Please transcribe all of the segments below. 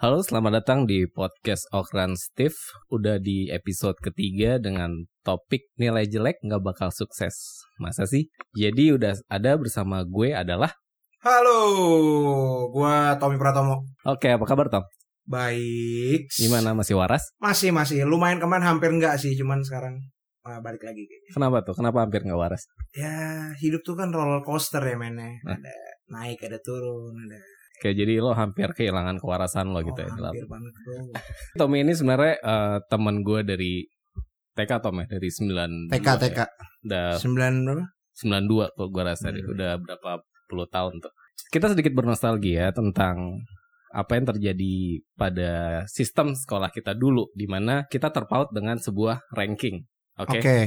Halo, selamat datang di podcast Okran Steve. Udah di episode ketiga dengan topik nilai jelek nggak bakal sukses. Masa sih? Jadi udah ada bersama gue adalah... Halo, gua Tommy Pratomo. Oke, apa kabar Tom? Baik. Gimana, masih waras? Masih masih. Lumayan kemarin hampir enggak sih, cuman sekarang balik lagi kayaknya. Kenapa tuh? Kenapa hampir nggak waras? Ya, hidup tuh kan roller coaster ya mainnya. Nah. Ada naik, ada turun, ada. Kayak jadi lo hampir kehilangan kewarasan lo gitu oh, ya. hampir banget bro. Tommy ini sebenarnya eh, teman gue dari TK Tom ya, dari 9 TK TK. Udah Sembilan berapa? 92 kok gue rasa deh. Hmm. Udah berapa puluh tahun tuh. Kita sedikit bernostalgia tentang apa yang terjadi pada sistem sekolah kita dulu di mana kita terpaut dengan sebuah ranking. Oke. Oke.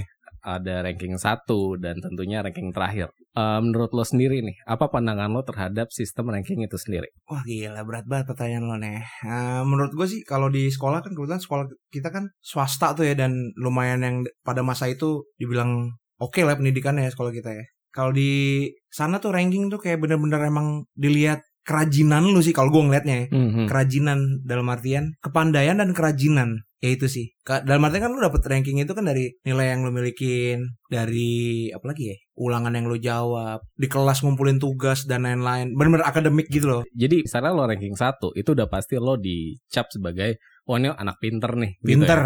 Ada ranking satu dan tentunya ranking terakhir. Eh, menurut lo sendiri nih, apa pandangan lo terhadap sistem ranking itu sendiri? Wah gila berat banget pertanyaan lo nih. Eh, menurut gue sih kalau di sekolah kan kebetulan sekolah kita kan swasta tuh ya dan lumayan yang pada masa itu dibilang oke lah pendidikannya ya sekolah kita ya. Kalau di sana tuh ranking tuh kayak bener-bener emang dilihat kerajinan lu sih kalau gue ngeliatnya ya. Mhm. Kerajinan dalam artian kepandaian dan kerajinan. Ya itu sih. Dalam artian kan lu dapet ranking itu kan dari nilai yang lu milikin, dari apa lagi ya? Ulangan yang lu jawab, di kelas ngumpulin tugas dan lain-lain. Bener-bener akademik gitu loh. Jadi misalnya lo ranking satu, itu udah pasti lo dicap sebagai oh ini anak pinter nih. gitu ya. Pinter.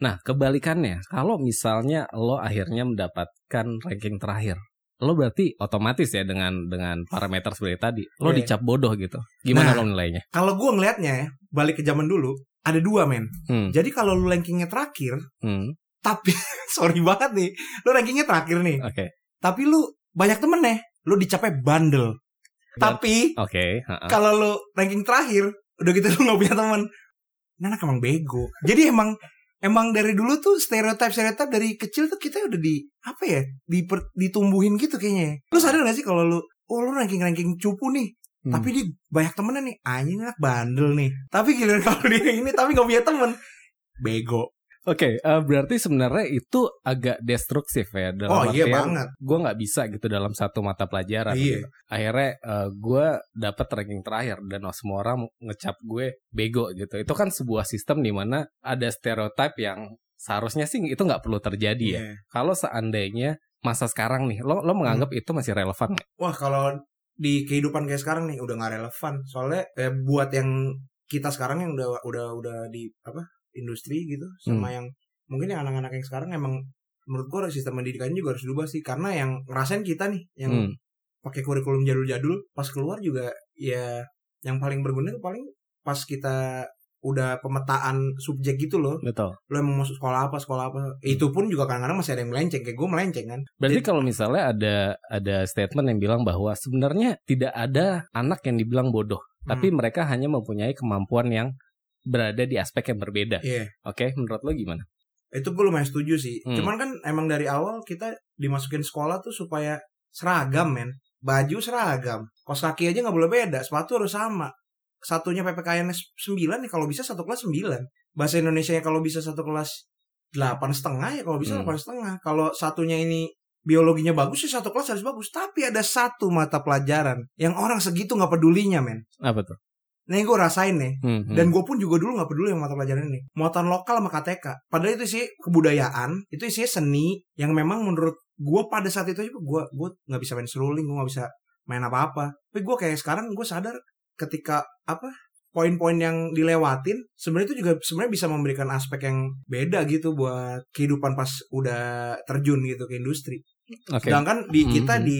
Nah, kebalikannya, kalau misalnya lo akhirnya mendapatkan ranking terakhir, lo berarti otomatis ya dengan dengan parameter seperti tadi, lo Iya. dicap bodoh gitu. Gimana Nah. lo nilainya? Kalau gue ngelihatnya ya, balik ke zaman dulu, ada dua men. Hmm, Jadi kalau lu rankingnya terakhir, hmm, tapi sorry banget nih, lu rankingnya terakhir nih, oke, tapi lu banyak temen nih, lu dicapnya bandel. Tapi oke, ha-ha. kalau lu ranking terakhir, udah gitu lu nggak punya teman, ini anak emang bego. Jadi emang emang dari dulu tuh stereotip stereotip dari kecil tuh kita udah di apa ya, diper- ditumbuhin gitu kayaknya. Lu sadar gak sih kalau lu, oh lu ranking ranking cupu nih, Hmm. tapi dia banyak temennya nih anjing anak bandel nih tapi giliran kalau dia ini tapi gak punya temen bego Oke, eh, berarti sebenarnya itu agak destruktif ya dalam oh iya banget gue nggak bisa gitu dalam satu mata pelajaran. Iya. gitu. Akhirnya gue dapet ranking terakhir dan semua orang ngecap gue bego gitu. Itu kan sebuah sistem di mana ada stereotip yang seharusnya sih itu nggak perlu terjadi ya. Iya. Kalau seandainya masa sekarang nih, lo lo menganggap itu masih relevan nggak? wah kalau di kehidupan kayak sekarang nih udah nggak relevan soalnya eh, buat yang kita sekarang yang udah udah udah di apa industri gitu sama yang mungkin yang anak-anak yang sekarang emang menurut gua sistem pendidikannya juga harus dirubah sih. Karena yang ngerasain kita nih yang Hmm. pakai kurikulum jadul-jadul pas keluar juga ya yang paling berguna tuh paling pas kita udah pemetaan subjek gitu loh. Betul. lo emang mau sekolah apa sekolah apa itu pun juga kadang-kadang masih ada yang melenceng kayak gue melenceng kan. Berarti Jadi- kalau misalnya ada ada statement yang bilang bahwa sebenarnya tidak ada anak yang dibilang bodoh, tapi mereka hanya mempunyai kemampuan yang berada di aspek yang berbeda. iya Oke, menurut lo gimana? itu gue lumayan setuju sih Hmm. cuman kan emang dari awal kita dimasukin sekolah tuh supaya seragam men baju seragam kos kaki aja nggak boleh beda sepatu harus sama satunya ppkn 9 nih kalau bisa satu kelas 9 bahasa Indonesia nya kalau bisa satu kelas delapan setengah ya kalau bisa Hmm. delapan setengah kalau satunya ini biologinya bagus sih satu kelas harus bagus tapi ada satu mata pelajaran yang orang segitu nggak pedulinya men Apa tuh? Nih gue rasain nih Hmm, hmm. dan gue pun juga dulu nggak peduli sama mata pelajaran ini. Muatan lokal sama KTK. Padahal itu sih kebudayaan, itu isinya seni yang memang menurut gue pada saat itu aja gue gue nggak bisa main seruling, gue nggak bisa main apa-apa. Tapi gue kayak sekarang gue sadar ketika apa poin-poin yang dilewatin sebenarnya itu juga sebenarnya bisa memberikan aspek yang beda gitu buat kehidupan pas udah terjun gitu ke industri. Oke. Sedangkan di kita Mhm. di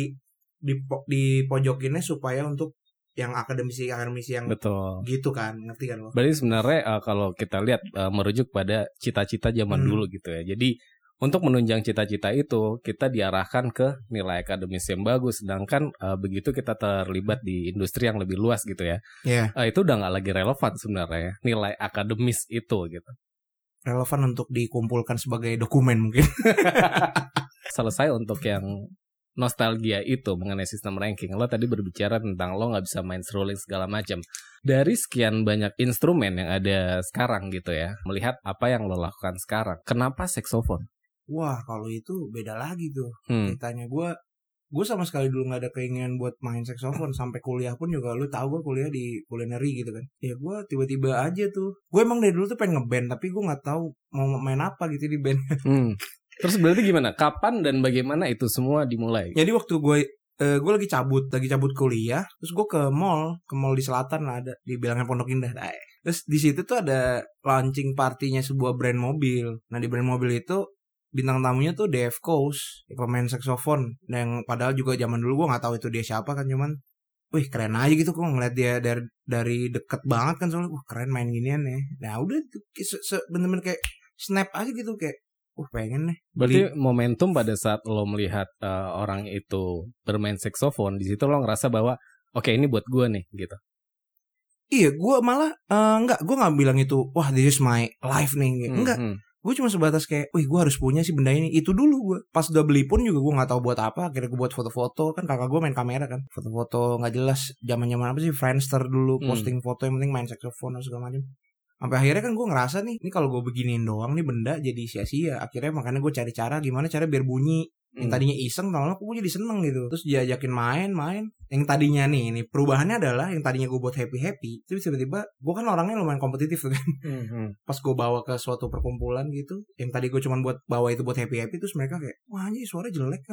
di po- di pojokinnya supaya untuk yang akademisi akademisi yang Betul. gitu kan ngerti kan lo Berarti sebenarnya eh, kalau kita lihat eh, merujuk pada cita-cita zaman Hmm. dulu gitu ya. Jadi untuk menunjang cita-cita itu kita diarahkan ke nilai akademis yang bagus. Sedangkan eh, begitu kita terlibat di industri yang lebih luas gitu ya, Iya. eh, itu udah nggak lagi relevan sebenarnya ya, nilai akademis itu gitu. relevan untuk dikumpulkan sebagai dokumen mungkin Selesai untuk yang nostalgia itu mengenai sistem ranking. Lo tadi berbicara tentang lo nggak bisa main seruling segala macam. Dari sekian banyak instrumen yang ada sekarang gitu ya, melihat apa yang lo lakukan sekarang, kenapa saxophone? wah kalau itu beda lagi tuh Hmm. ceritanya gue gue sama sekali dulu nggak ada keinginan buat main saxophone sampai kuliah pun juga lu tahu gue kuliah di culinary gitu kan ya gue tiba-tiba aja tuh gue emang dari dulu tuh pengen ngeband tapi gue nggak tahu mau main apa gitu di band Hmm. Terus berarti gimana? Kapan dan bagaimana itu semua dimulai? jadi waktu gue eh, gue lagi cabut lagi cabut kuliah terus gue ke mall ke mall di selatan lah ada di bilangan Pondok Indah Nah, terus di situ tuh ada launching partinya sebuah brand mobil nah di brand mobil itu bintang tamunya tuh Dave Coase pemain saxophone yang padahal juga zaman dulu gue nggak tahu itu dia siapa kan cuman Wih keren aja gitu kok ngeliat dia dari dari deket banget kan soalnya wah keren main ginian ya. Nah udah bener-bener kayak snap aja gitu kayak wah pengen nih. Berarti momentum pada saat lo melihat uh, orang itu bermain saxophone, di situ lo ngerasa bahwa oke ini buat gue nih gitu. Iya, gue malah eh, enggak, gue nggak bilang itu, wah this is my life nih, Hmm, enggak. hmm. Gue cuma sebatas kayak, wih gue harus punya sih benda ini. Itu dulu gue. Pas udah beli pun juga gue nggak tahu buat apa. Akhirnya gue buat foto-foto kan kakak gue main kamera kan, foto-foto nggak jelas. Zaman zaman apa sih Friendster dulu Hmm. posting foto yang penting main saxophone dan segala macam. Sampai akhirnya kan gue ngerasa nih, ini kalau gue beginiin doang nih benda jadi sia-sia. Akhirnya makanya gue cari cara gimana cara biar bunyi. Yang Hmm. tadinya iseng lama kok gue jadi seneng gitu. Terus diajakin main main yang tadinya nih ini perubahannya adalah yang tadinya gue buat happy happy terus tiba-tiba gue kan orangnya lumayan kompetitif tuh kan. Hmm, pas gue bawa ke suatu perkumpulan gitu yang tadi gue cuma buat bawa itu buat happy happy terus mereka kayak wah anjir suara jelek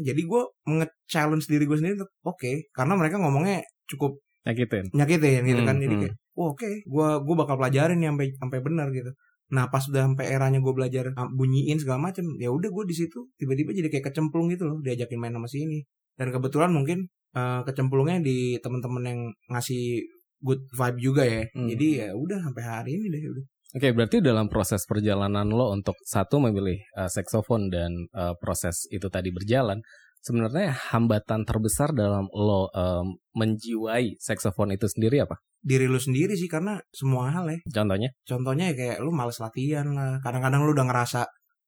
jadi gue nge-challenge diri gue sendiri oke. Karena mereka ngomongnya cukup Nyakitin. nyakitin gitu kan Hmm, jadi hmm. kayak oh, oke gue gue bakal pelajarin nih sampai sampai benar gitu nah pas udah sampai eranya gue belajar ah, bunyiin segala macem ya udah gue di situ tiba-tiba jadi kayak kecemplung gitu loh diajakin main sama si ini dan kebetulan mungkin eh, kecemplungnya di teman-teman yang ngasih good vibe juga ya Hmm. jadi ya udah sampai hari ini deh udah Oke, berarti dalam proses perjalanan lo untuk satu memilih uh, saxophone dan uh, proses itu tadi berjalan, sebenarnya hambatan terbesar dalam lo um, menjiwai saxophone itu sendiri apa? diri lu sendiri sih karena semua hal ya. Contohnya? contohnya ya kayak lu males latihan lah. Kadang-kadang lu udah ngerasa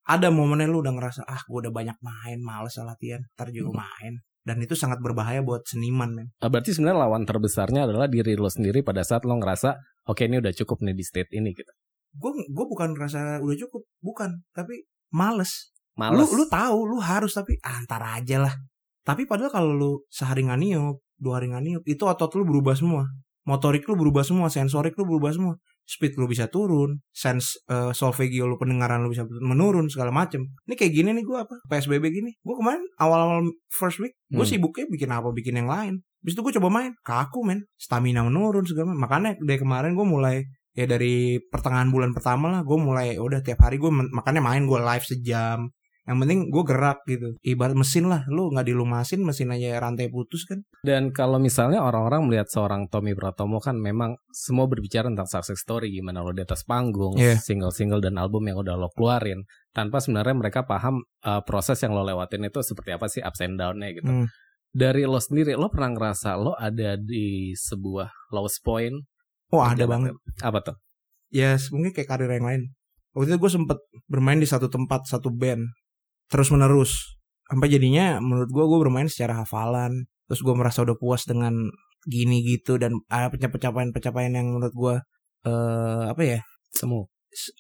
ada momennya lu udah ngerasa ah gue udah banyak main males latihan ntar juga main. Dan itu sangat berbahaya buat seniman men. Uh, berarti sebenarnya lawan terbesarnya adalah diri lo sendiri pada saat lo ngerasa, oke ini udah cukup nih di state ini gitu. gue gue bukan ngerasa udah cukup bukan. Tapi males, Males. lu lu tahu lu harus tapi ah, ntar aja lah. Tapi padahal kalau lu sehari nggak niup dua hari nggak niup itu otot lu berubah semua. Motorik lu berubah semua sensorik lu berubah semua. Speed lu bisa turun sense eh, solfeggio lu pendengaran lu bisa menurun segala macem. Ini kayak gini nih gue apa psbb gini. Gue kemarin awal-awal first week gue Hmm. sibuknya bikin apa bikin yang lain. Habis itu gue coba main kaku men. Stamina menurun segala macam. makanya dari kemarin gue mulai ya dari pertengahan bulan pertama lah gue mulai ya udah tiap hari gue makanya main gue live sejam yang penting gue gerak gitu ibarat mesin lah lu nggak dilumasin mesin aja rantai putus kan Dan kalau misalnya orang-orang melihat seorang Tommy Pratomo kan memang semua berbicara tentang success story gimana lo di atas panggung, Iya. single-single dan album yang udah lo keluarin tanpa sebenarnya mereka paham uh, proses yang lo lewatin itu seperti apa sih ups and down-nya gitu. Hmm. Dari lo sendiri lo pernah ngerasa lo ada di sebuah lowest point? oh ada banget Apa tuh? ya mungkin kayak karir yang lain waktu itu gue sempet bermain di satu tempat satu band terus menerus sampai jadinya menurut gue gue bermain secara hafalan. Terus gue merasa udah puas dengan gini gitu dan ada pencapaian-pencapaian yang menurut gue eh apa ya Semu.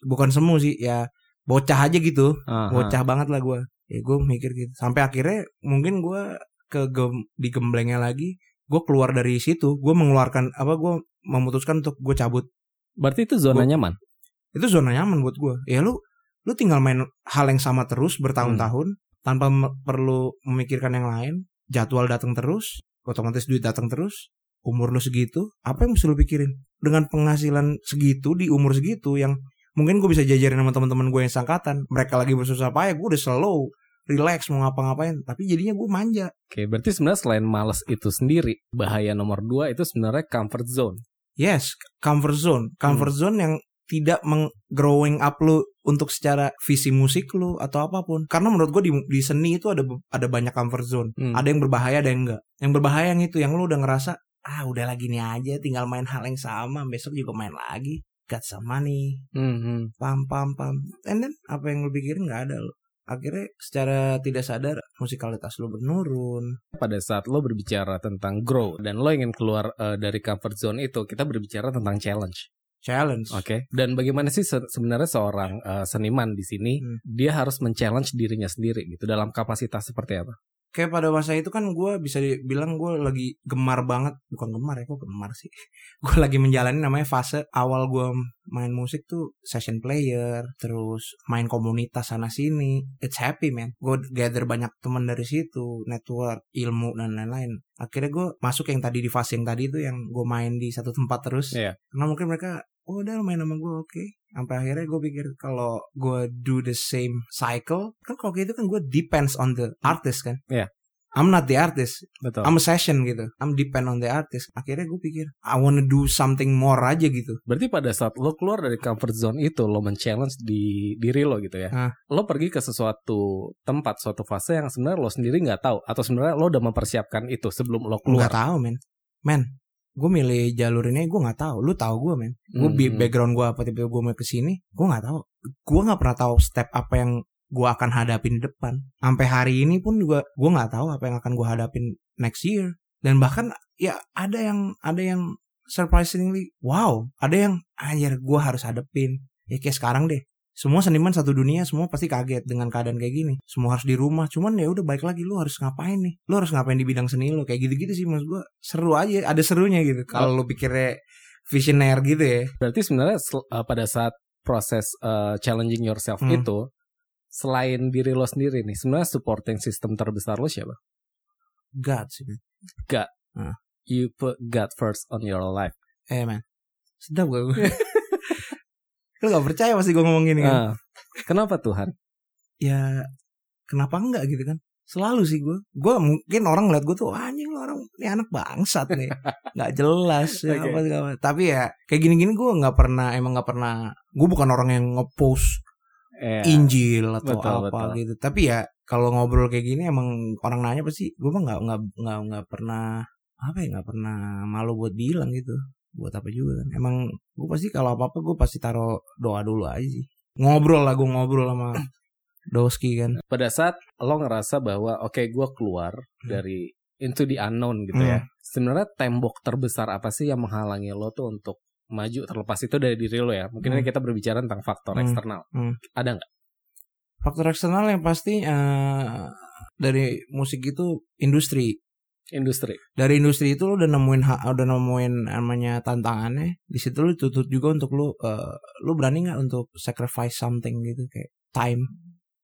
bukan semu sih ya bocah aja gitu. Aha. bocah banget lah gue ya gue mikir gitu. Sampai akhirnya mungkin gue ke gem, di gemblengnya lagi gue keluar dari situ. Gue mengeluarkan apa gue memutuskan untuk gue cabut. Berarti itu zona Gua- nyaman. itu zona nyaman buat gue ya lu lu tinggal main hal yang sama terus bertahun-tahun tanpa me- perlu memikirkan yang lain jadwal datang terus otomatis duit datang terus umur lu segitu apa yang mesti lu pikirin dengan penghasilan segitu di umur segitu yang mungkin gue bisa jajarin sama teman-teman gue yang sangkatan mereka lagi bersusah payah gue udah slow relax mau ngapa-ngapain tapi jadinya gue manja Oke, berarti sebenarnya selain males itu sendiri, bahaya nomor dua itu sebenarnya comfort zone. Yes, comfort zone. Comfort Hmm. zone yang tidak meng-growing up lu untuk secara visi musik lu atau apa pun. Karena menurut gue di, di seni itu ada ada banyak comfort zone. Hmm. Ada yang berbahaya, ada yang enggak. Yang berbahaya yang itu yang lu udah ngerasa ah udah lagi nih aja tinggal main hal yang sama besok juga main lagi. Got some money, Hmm, pam pam pam. And then apa yang lu pikirin nggak ada lu. Akhirnya secara tidak sadar musikalitas lu menurun. pada saat lo berbicara tentang grow dan lo ingin keluar eh, dari comfort zone itu, kita berbicara tentang challenge. Challenge. Oke. Dan bagaimana sih se- sebenarnya seorang eh, seniman di sini Hmm. dia harus men-challenge dirinya sendiri gitu dalam kapasitas seperti apa? kayak pada masa itu kan gue bisa dibilang gue lagi gemar banget bukan gemar ya kok gemar sih gue lagi menjalani namanya fase awal gue main musik tuh session player terus main komunitas sana sini it's happy man gue gather banyak teman dari situ network ilmu dan lain-lain akhirnya gue masuk yang tadi di fase yang tadi itu yang gue main di satu tempat terus Iya. karena mungkin mereka oh udah main sama gue oke sampai akhirnya gue pikir kalau gue do the same cycle kan kalau kayak gitu kan gue depends on the artist kan Iya. I'm not the artist betul I'm a session gitu I'm depend on the artist akhirnya gue pikir I wanna do something more aja gitu Berarti pada saat lo keluar dari comfort zone itu lo men-challenge di diri lo gitu ya. Hah. Lo pergi ke sesuatu tempat, suatu fase yang sebenarnya lo sendiri nggak tahu atau sebenarnya lo udah mempersiapkan itu sebelum lo keluar. tahu men men gue milih jalur ini gue nggak tahu. Lu tahu gue men. Gue Hmm. background gue apa tiba-tiba gue mau ke sini gue nggak tahu. Gue nggak pernah tahu step apa yang gue akan hadapin di depan. Sampai hari ini pun juga gue nggak tahu apa yang akan gue hadapin next year. Dan bahkan ya ada yang ada yang surprisingly wow ada yang anjir gue harus hadapin ya kayak sekarang deh semua seniman satu dunia semua pasti kaget dengan keadaan kayak gini. Semua harus di rumah cuman ya udah baik lagi lu harus ngapain nih? Lu harus ngapain di bidang seni lu? Kayak gitu-gitu sih maksud gue seru aja ada serunya gitu kalau lu pikirnya visioner gitu ya. Berarti sebenarnya uh, pada saat proses uh, challenging yourself Hmm. itu selain diri lo sendiri nih, sebenarnya supporting system terbesar lo siapa? God sih man. You put God first on your life. eh man sedap gak gue lu gak percaya pasti gue ngomong gini kan Ah, kenapa Tuhan? ya kenapa enggak gitu kan selalu sih gue gue mungkin orang ngeliat gue tuh "Wah, anjing lu orang ini anak bangsat nih nggak jelas ya, Oke. apa macam." tapi ya kayak gini-gini gue nggak pernah emang nggak pernah gue bukan orang yang ngepost Eh, Injil atau betul, apa betul. gitu tapi ya kalau ngobrol kayak gini emang orang nanya pasti gue mah nggak nggak nggak nggak pernah apa ya nggak pernah malu buat bilang gitu buat apa juga kan emang gue pasti kalau apa apa gue pasti taruh doa dulu aja sih ngobrol lah gue ngobrol sama Doski kan pada saat lo ngerasa bahwa oke gue keluar dari into the unknown gitu ya. Hmm. Sebenarnya tembok terbesar apa sih yang menghalangi lo tuh untuk maju terlepas itu dari diri lo ya. Mungkin ini Hmm. kita berbicara tentang faktor Hmm. eksternal. Hmm. Ada nggak? faktor eksternal yang pasti eh, dari musik itu industri Industri. dari industri itu lu udah nemuin udah nemuin namanya tantangannya di situ lu tutup juga untuk lu eh, lu berani nggak untuk sacrifice something gitu kayak time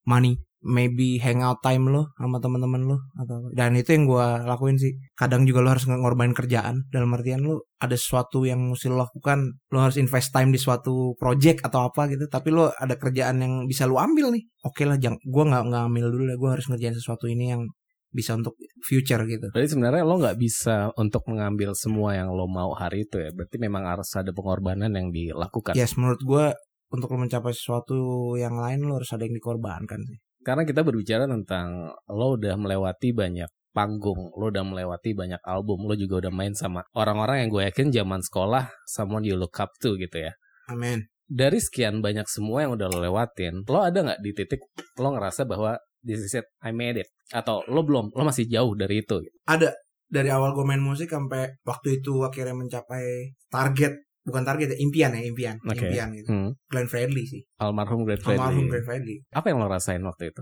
money maybe hangout time lu sama teman-teman lu atau dan itu yang gua lakuin sih. Kadang juga lu harus ngorbanin kerjaan. Dalam artian lu ada sesuatu yang mesti lu lakukan lu harus invest time di suatu project atau apa gitu tapi lu ada kerjaan yang bisa lu ambil nih. Oke lah jangan gua nggak nggak ambil dulu lah gua harus ngerjain sesuatu ini yang bisa untuk future gitu Berarti sebenarnya lo nggak bisa untuk mengambil semua yang lo mau hari itu ya. Berarti memang harus ada pengorbanan yang dilakukan. Yes, menurut gue untuk lo mencapai sesuatu yang lain lo harus ada yang dikorbankan sih. Karena kita berbicara tentang lo udah melewati banyak panggung, lo udah melewati banyak album, lo juga udah main sama orang-orang yang gue yakin zaman sekolah someone you look up to gitu ya. Amin. Dari sekian banyak semua yang udah lo lewatin, lo ada nggak di titik lo ngerasa bahwa this is it, I made it, atau lo belum, lo masih jauh dari itu? Gitu. Ada dari awal gue main musik sampai waktu itu akhirnya mencapai target bukan target ya impian ya impian Oke. impian gitu. Hmm. Glenn Fredly sih. Almarhum Glenn Almarhum Fredly. Glenn Fredly. Apa yang lo rasain waktu itu?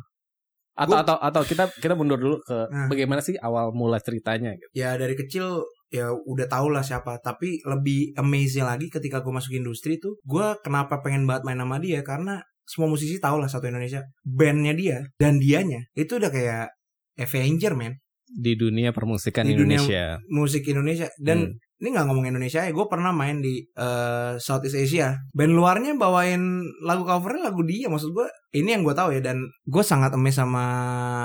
Atau Gua- atau atau kita kita mundur dulu ke Nah. bagaimana sih awal mulai ceritanya gitu. Ya dari kecil ya udah tau lah siapa tapi lebih amazing lagi ketika gue masuk industri tuh gue kenapa pengen banget main sama dia karena semua musisi tahu lah satu Indonesia bandnya dia dan dianya itu udah kayak Avenger man Di dunia permusikan Di dunia- Indonesia. musik Indonesia dan Hmm. Ini nggak ngomong Indonesia ya gue pernah main di eh, Southeast Asia. Band luarnya bawain lagu covernya lagu dia maksud gue ini yang gue tahu ya dan gue sangat amazed sama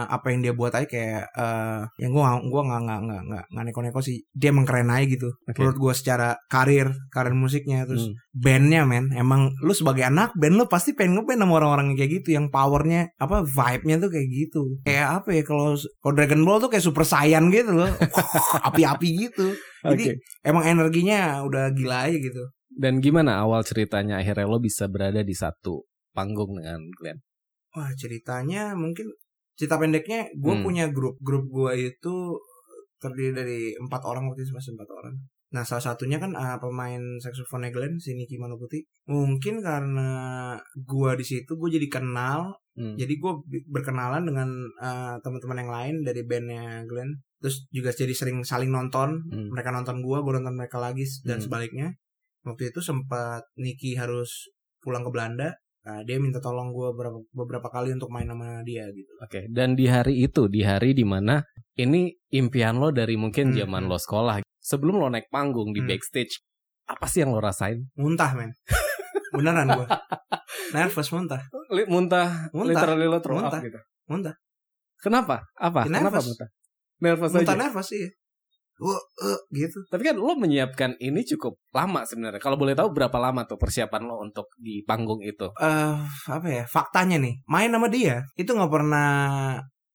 apa yang dia buat aja kayak eh yang gue gue nggak nggak nggak nggak nggak neko-neko sih. Dia emang keren aja gitu Oke. menurut gue secara karir karir musiknya terus Hmm. bandnya men. Emang lu sebagai anak band lu pasti pengen ngeband sama orang-orang yang kayak gitu yang powernya apa vibe-nya tuh kayak gitu. Kayak apa ya kalau kalau Dragon Ball tuh kayak super saiyan gitu loh. Api-api gitu jadi Oke. emang energinya udah gila aja gitu Dan gimana awal ceritanya akhirnya lo bisa berada di satu panggung dengan Glenn? wah ceritanya mungkin cerita pendeknya gue Hmm. punya grup grup gue itu terdiri dari empat orang waktu itu masih empat orang Nah salah satunya kan uh, pemain saksofonnya Glenn si Nicky Manoputi. Mungkin karena gua di situ gue jadi kenal, Hmm. jadi gue berkenalan dengan uh, teman-teman yang lain dari bandnya Glenn. Terus juga jadi sering saling nonton. Hmm. Mereka nonton gua, gue nonton mereka lagi dan Hmm. sebaliknya. Waktu itu sempat Nicky harus pulang ke Belanda. Nah, dia minta tolong gue beberapa, beberapa kali untuk main sama dia gitu. Oke, dan di hari itu, di hari di mana ini impian lo dari mungkin Hmm, zaman hmm. lo sekolah, sebelum lo naik panggung di Hmm. backstage, apa sih yang lo rasain? Muntah men. Beneran gue. Nervous muntah. Muntah, Muntah. literally lo throw up Muntah. gitu. Muntah. Kenapa? Apa? Kenapa muntah? Nervous Muntah aja. nervous sih. Uh, uh, gitu. Tapi kan lo menyiapkan ini cukup lama sebenarnya. Kalau boleh tahu berapa lama tuh persiapan lo untuk di panggung itu? eh apa ya faktanya nih main sama dia itu nggak pernah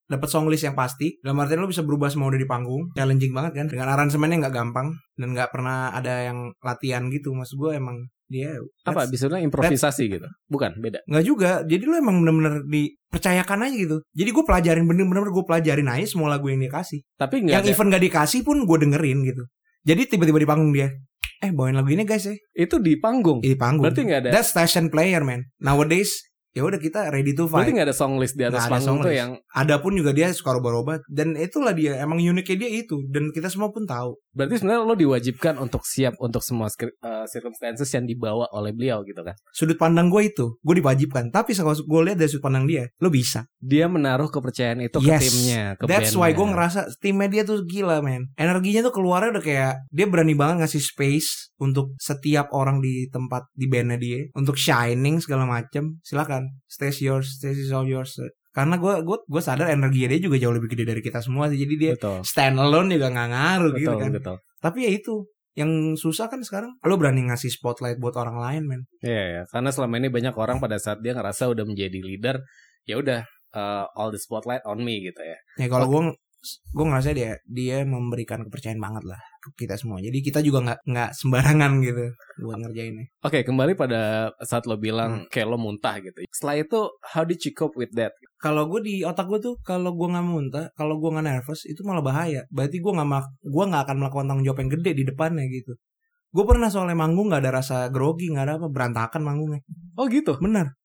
dapat songlist yang pasti dalam artian lo bisa berubah semua udah di panggung challenging banget kan dengan aransemennya nggak gampang dan nggak pernah ada yang latihan gitu maksud gue emang dia Apa? Bisa bilang improvisasi gitu? Bukan, beda. nggak juga jadi lo emang bener-bener dipercayakan aja gitu jadi gue pelajarin bener-bener gue pelajarin aja semua lagu yang dia kasih Tapi yang ada. even gak dikasih pun gue dengerin gitu jadi tiba-tiba di panggung dia eh bawain lagu ini guys ya Itu di panggung. di panggung Berarti nggak ada. that's station player man nowadays ya udah kita ready to fight. Berarti nggak ada song list di atas ada panggung tuh yang ada pun juga dia suka rubah-rubah. Dan itulah dia emang uniknya dia itu. Dan kita semua pun tahu. Berarti sebenarnya lo diwajibkan untuk siap untuk semua uh, circumstances yang dibawa oleh beliau gitu kan. sudut pandang gue itu gue diwajibkan. Tapi kalau gue lihat dari sudut pandang dia lo bisa. Dia menaruh kepercayaan itu ke Yes. timnya, ke that's why gue ngerasa timnya dia tuh gila men. Energinya tuh keluarnya udah kayak dia berani banget ngasih space untuk setiap orang di tempat di bandnya dia. Untuk shining segala macem. Silakan stage yours stage is all yours karena gue gue gue sadar energi dia juga jauh lebih gede dari kita semua sih. jadi dia betul. stand alone juga nggak ngaruh gitu Betul, kan betul. Tapi ya itu yang susah kan sekarang lo berani ngasih spotlight buat orang lain men. Iya, ya. karena selama ini banyak orang pada saat dia ngerasa udah menjadi leader, ya udah uh, all the spotlight on me gitu ya. Ya kalau gue gue ngerasa dia dia memberikan kepercayaan banget lah ke kita semua. Jadi kita juga nggak nggak sembarangan gitu buat ngerjainnya. Oke, kembali pada saat lo Hmm. bilang kayak lo muntah gitu. Setelah itu, how did you cope with that? Kalau gue di otak gue tuh kalau gue nggak muntah, kalau gue nggak nervous itu malah bahaya. Berarti gue nggak gue nggak akan melakukan tanggung jawab yang gede di depannya gitu. Gue pernah soalnya manggung nggak ada rasa grogi nggak ada apa berantakan manggungnya. Oh gitu. Bener.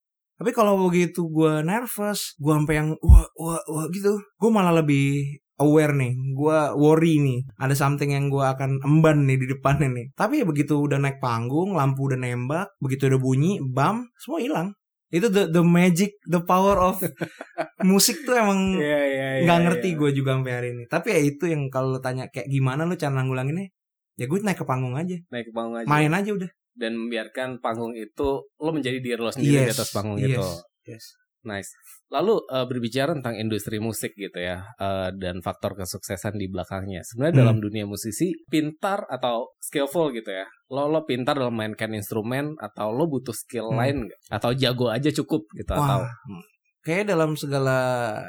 Tapi kalau begitu gue nervous, gue sampai yang wah wah wah gitu, gue malah lebih aware nih, gue worry nih, ada something yang gue akan emban nih di depannya nih. Tapi ya begitu udah naik panggung, lampu udah nembak, begitu udah bunyi, bam, semua hilang. Itu the the magic, the power of musik tuh emang Iya, iya, iya. nggak ngerti iya. gue juga sampai hari ini. Tapi ya itu yang kalau lo tanya kayak gimana lo cara nanggulanginnya, ya gue naik ke panggung aja, Naik ke panggung aja. main aja udah. Dan membiarkan panggung itu, lo menjadi diri lo sendiri di Yes, atas panggung yes. itu. Yes. Nice. Lalu eh, berbicara tentang industri musik gitu ya eh, dan faktor kesuksesan di belakangnya. Sebenarnya Hmm. dalam dunia musisi pintar atau skillful gitu ya. Lo lo pintar dalam mainkan instrumen atau lo butuh skill Hmm. lain nggak? Atau jago aja cukup gitu atau Wah, kayak dalam segala